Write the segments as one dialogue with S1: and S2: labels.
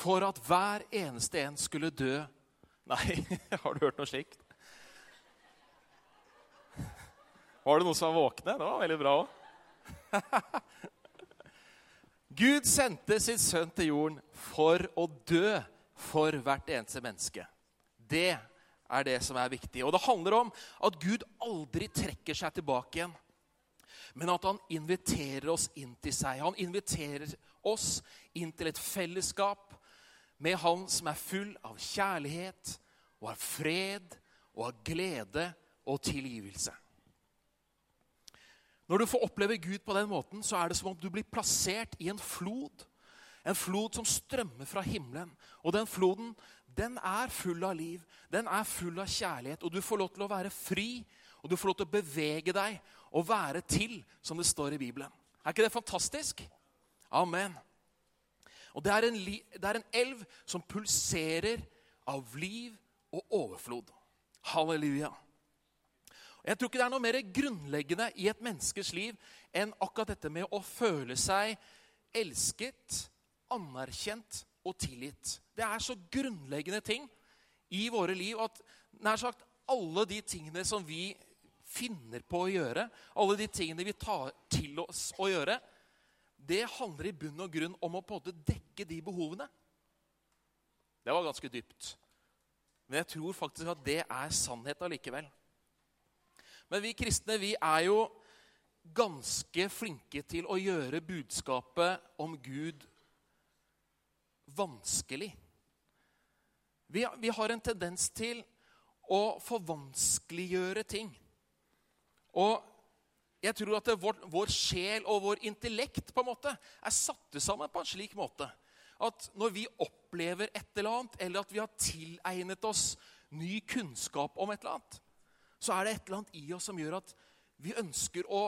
S1: for at hver eneste en skulle dø Nei, har du hørt noe slikt? Var det noen som var våkne? Det var veldig bra òg. Gud sendte sin sønn til jorden for å dø for hvert eneste menneske. Det er det som er viktig. Og det handler om at Gud aldri trekker seg tilbake igjen. Men at han inviterer oss inn til seg. Han inviterer oss inn til et fellesskap med Han som er full av kjærlighet og av fred og av glede og tilgivelse. Når du får oppleve Gud på den måten, så er det som om du blir plassert i en flod. En flod som strømmer fra himmelen. Og den floden den er full av liv, den er full av kjærlighet. Og du får lov til å være fri, og du får lov til å bevege deg og være til, som det står i Bibelen. Er ikke det fantastisk? Amen. Og det er en, det er en elv som pulserer av liv og overflod. Halleluja. Jeg tror ikke det er noe mer grunnleggende i et menneskes liv enn akkurat dette med å føle seg elsket, anerkjent og tilgitt. Det er så grunnleggende ting i våre liv at nær sagt alle de tingene som vi finner på å gjøre, alle de tingene vi tar til oss å gjøre, det handler i bunn og grunn om å på en måte dekke de behovene. Det var ganske dypt. Men jeg tror faktisk at det er sannhet allikevel. Men vi kristne vi er jo ganske flinke til å gjøre budskapet om Gud vanskelig. Vi har en tendens til å forvanskeliggjøre ting. Og jeg tror at vår, vår, sjel og vår intellekt på en måte er satt sammen på en slik måte at når vi opplever et eller annet, eller at vi har tilegnet oss ny kunnskap om et eller annet, så er det et eller annet i oss som gjør at vi ønsker å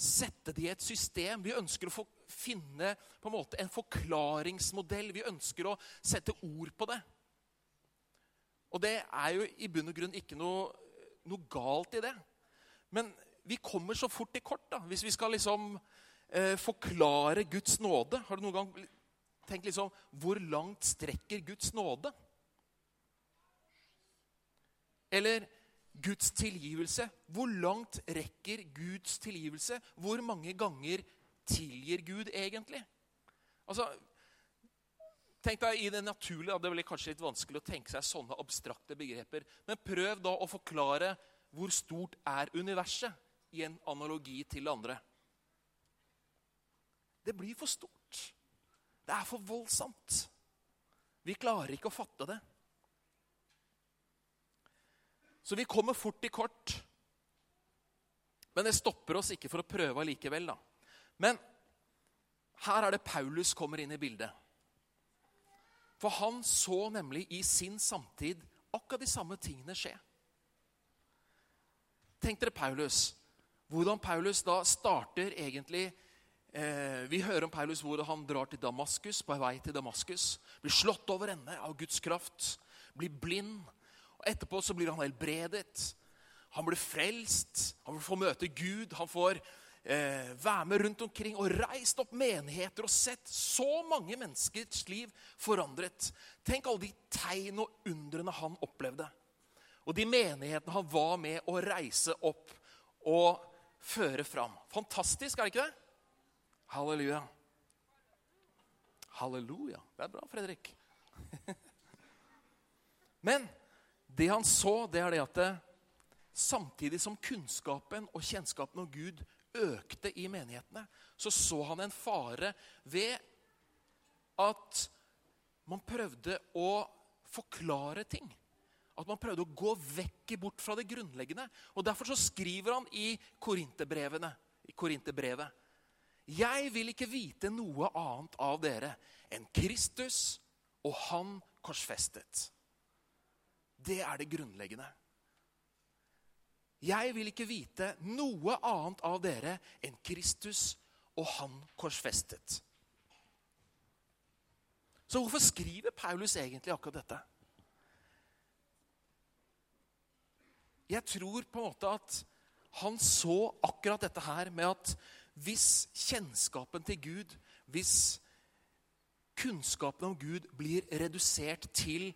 S1: sette det i et system. Vi ønsker å finne på en måte en forklaringsmodell. Vi ønsker å sette ord på det. Og det er jo i bunn og grunn ikke noe, noe galt i det. Men vi kommer så fort i kort da, hvis vi skal liksom eh, forklare Guds nåde. Har du noen gang tenkt liksom Hvor langt strekker Guds nåde? Eller Guds tilgivelse. Hvor langt rekker Guds tilgivelse? Hvor mange ganger tilgir Gud egentlig? Altså, Tenk deg i det naturlige, Det blir kanskje litt vanskelig å tenke seg sånne abstrakte begreper. Men prøv da å forklare hvor stort er universet i en analogi til det andre. Det blir for stort. Det er for voldsomt. Vi klarer ikke å fatte det. Så vi kommer fort i kort. Men det stopper oss ikke for å prøve allikevel. da. Men her er det Paulus kommer inn i bildet. For han så nemlig i sin samtid akkurat de samme tingene skje. Tenk dere Paulus. Hvordan Paulus da starter egentlig eh, Vi hører om Paulus hvor han drar til Damaskus, på vei til Damaskus. Blir slått over ende av Guds kraft. Blir blind og Etterpå så blir han helbredet. Han blir frelst. Han får møte Gud. Han får eh, være med rundt omkring og reist opp menigheter og sett så mange menneskers liv forandret. Tenk alle de tegn og undrene han opplevde. Og de menighetene han var med å reise opp og føre fram. Fantastisk, er det ikke det? Halleluja. Halleluja. Det er bra, Fredrik. Men det han så, det er det at det, samtidig som kunnskapen og kjennskapen om Gud økte i menighetene, så så han en fare ved at man prøvde å forklare ting. At man prøvde å gå vekk bort fra det grunnleggende. Og Derfor så skriver han i Korinterbrevet Jeg vil ikke vite noe annet av dere enn Kristus og Han korsfestet. Det er det grunnleggende. Jeg vil ikke vite noe annet av dere enn Kristus og Han korsfestet. Så hvorfor skriver Paulus egentlig akkurat dette? Jeg tror på en måte at han så akkurat dette her med at hvis kjennskapen til Gud, hvis kunnskapen om Gud blir redusert til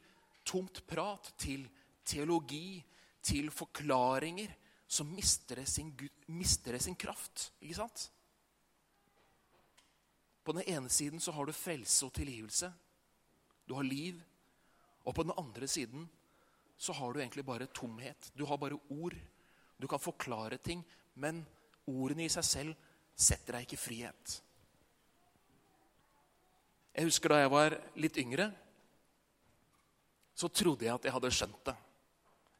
S1: tomt prat, til teologi, til forklaringer, så mister det sin, mister det sin kraft. Ikke sant? På den ene siden så har du frelse og tilgivelse. Du har liv. Og på den andre siden så har du egentlig bare tomhet. Du har bare ord. Du kan forklare ting, men ordene i seg selv setter deg ikke i frihet. Jeg husker da jeg var litt yngre, så trodde jeg at jeg hadde skjønt det.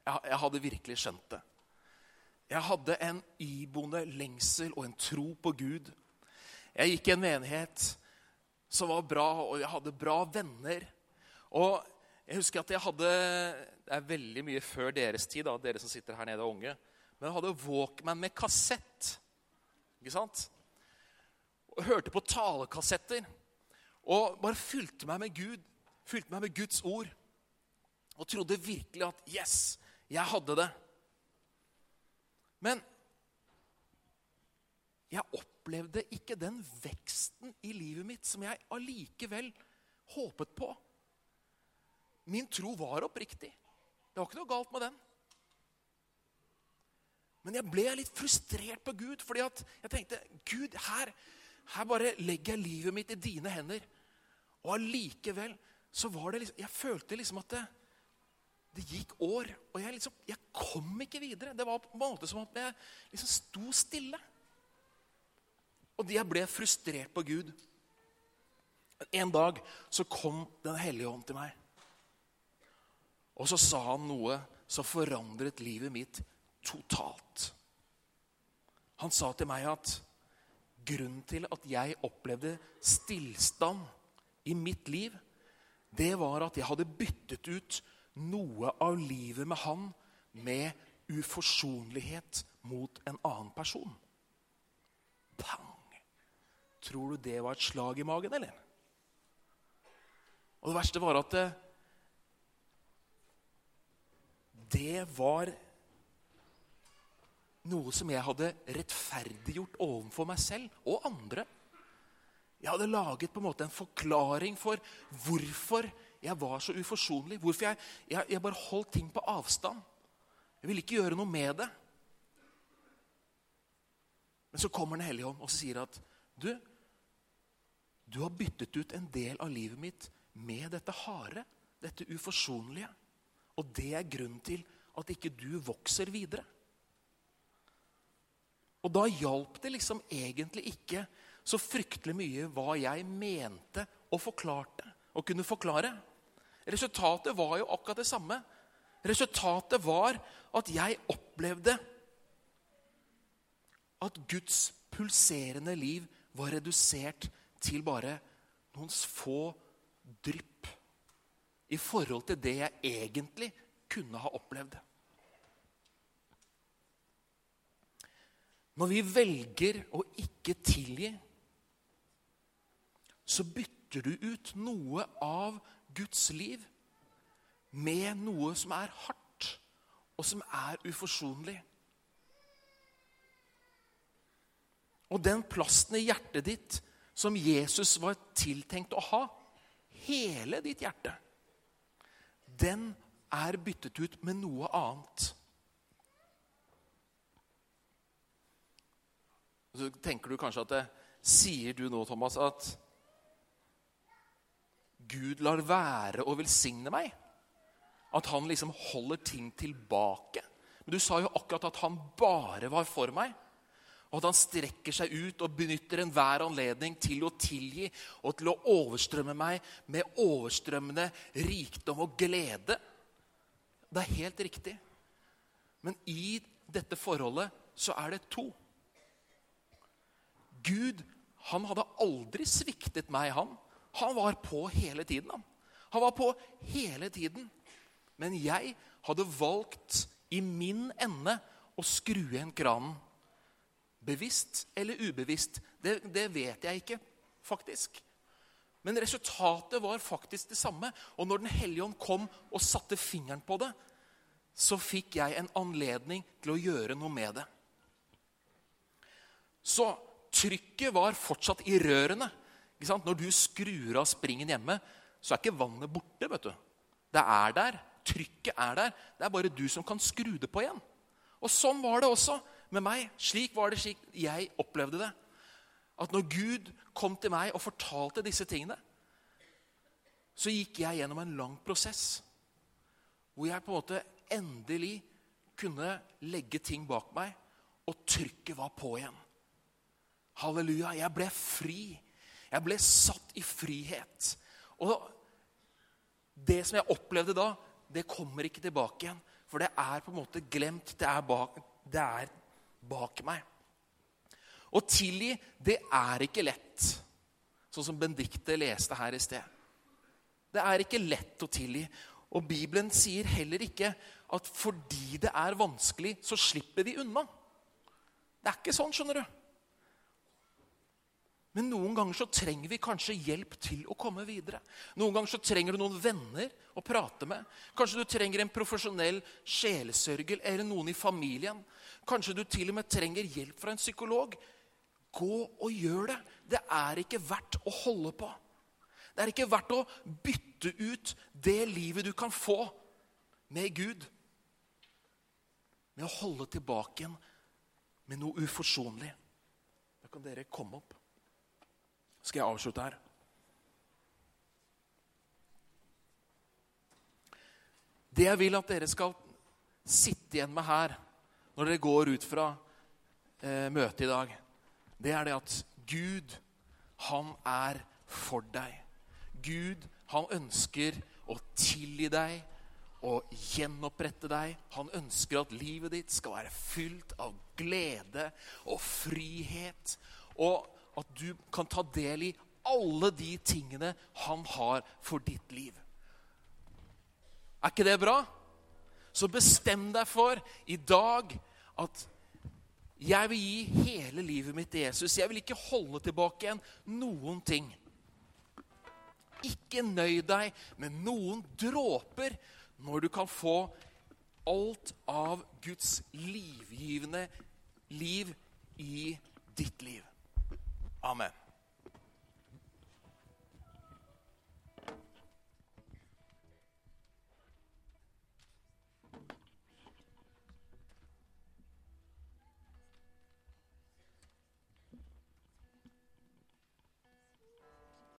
S1: Jeg, hadde virkelig skjønt det. Jeg hadde en iboende lengsel og en tro på Gud. Jeg gikk i en menighet som var bra, og jeg hadde bra venner. Og jeg husker at jeg hadde Det er veldig mye før deres tid, da, dere som sitter her nede og unge. Men jeg hadde Walkman med kassett. Ikke sant? Og hørte på talekassetter. Og bare fylte meg med Gud. Fylte meg med Guds ord. Og trodde virkelig at Yes, jeg hadde det. Men jeg opplevde ikke den veksten i livet mitt som jeg allikevel håpet på. Min tro var oppriktig. Det var ikke noe galt med den. Men jeg ble litt frustrert på Gud, fordi jeg tenkte Gud, her, her bare legger jeg livet mitt i dine hender. Og allikevel så var det liksom Jeg følte liksom at det, det gikk år, og jeg liksom Jeg kom ikke videre. Det var på en måte som at jeg liksom sto stille. Og jeg ble frustrert på Gud. En dag så kom Den hellige ånd til meg. Og så sa han noe som forandret livet mitt totalt. Han sa til meg at grunnen til at jeg opplevde stillstand i mitt liv, det var at jeg hadde byttet ut noe av livet med han med uforsonlighet mot en annen person. Pang! Tror du det var et slag i magen, eller? Og det verste var at det, var noe som jeg hadde rettferdiggjort overfor meg selv og andre. Jeg hadde laget på en måte en forklaring for hvorfor jeg var så uforsonlig. Hvorfor jeg, jeg, jeg bare holdt ting på avstand. Jeg ville ikke gjøre noe med det. Men så kommer Den hellige ånd og sier at du, du har byttet ut en del av livet mitt med dette harde, dette uforsonlige. Og det er grunnen til at ikke du vokser videre. Og da hjalp det liksom egentlig ikke så fryktelig mye hva jeg mente og forklarte og kunne forklare. Resultatet var jo akkurat det samme. Resultatet var at jeg opplevde at Guds pulserende liv var redusert til bare noen få drypp i forhold til det jeg egentlig kunne ha opplevd. Når vi velger å ikke tilgi, så bytter du ut noe av Guds liv med noe som er hardt, og som er uforsonlig. Og den plassen i hjertet ditt som Jesus var tiltenkt å ha, hele ditt hjerte, den er byttet ut med noe annet. Så tenker du kanskje at det, Sier du nå, Thomas, at Gud lar være å velsigne meg? At han liksom holder ting tilbake? Men du sa jo akkurat at han bare var for meg. Og at han strekker seg ut og benytter enhver anledning til å tilgi og til å overstrømme meg med overstrømmende rikdom og glede. Det er helt riktig. Men i dette forholdet så er det to. Gud han hadde aldri sviktet meg, han. Han var på hele tiden. Han, han var på hele tiden. Men jeg hadde valgt i min ende å skru igjen kranen. Bevisst eller ubevisst, det, det vet jeg ikke, faktisk. Men resultatet var faktisk det samme. Og når Den hellige ånd kom og satte fingeren på det, så fikk jeg en anledning til å gjøre noe med det. Så trykket var fortsatt i rørene. Når du skrur av springen hjemme, så er ikke vannet borte. vet du. Det er der. Trykket er der. Det er bare du som kan skru det på igjen. Og sånn var det også med meg. Slik var det slik jeg opplevde det. At når Gud kom til meg og fortalte disse tingene, så gikk jeg gjennom en lang prosess hvor jeg på en måte endelig kunne legge ting bak meg, og trykket var på igjen. Halleluja. Jeg ble fri. Jeg ble satt i frihet. Og det som jeg opplevde da, det kommer ikke tilbake igjen. For det er på en måte glemt. Det er bak, det er bak meg. Å tilgi, det er ikke lett. Sånn som Bendikte leste her i sted. Det er ikke lett å tilgi. Og Bibelen sier heller ikke at fordi det er vanskelig, så slipper vi unna. Det er ikke sånn, skjønner du. Men noen ganger så trenger vi kanskje hjelp til å komme videre. Noen ganger så trenger du noen venner å prate med. Kanskje du trenger en profesjonell sjelesørger eller noen i familien. Kanskje du til og med trenger hjelp fra en psykolog. Gå og gjør det. Det er ikke verdt å holde på. Det er ikke verdt å bytte ut det livet du kan få med Gud, med å holde tilbake igjen med noe uforsonlig. Da kan dere komme opp skal jeg avslutte her. Det jeg vil at dere skal sitte igjen med her når dere går ut fra eh, møtet i dag, det er det at Gud, han er for deg. Gud, han ønsker å tilgi deg og gjenopprette deg. Han ønsker at livet ditt skal være fylt av glede og frihet. Og at du kan ta del i alle de tingene han har for ditt liv. Er ikke det bra? Så bestem deg for i dag at jeg vil gi hele livet mitt til Jesus. Jeg vil ikke holde tilbake igjen noen ting. Ikke nøy deg med noen dråper når du kan få alt av Guds livgivende liv i ditt liv. Amen.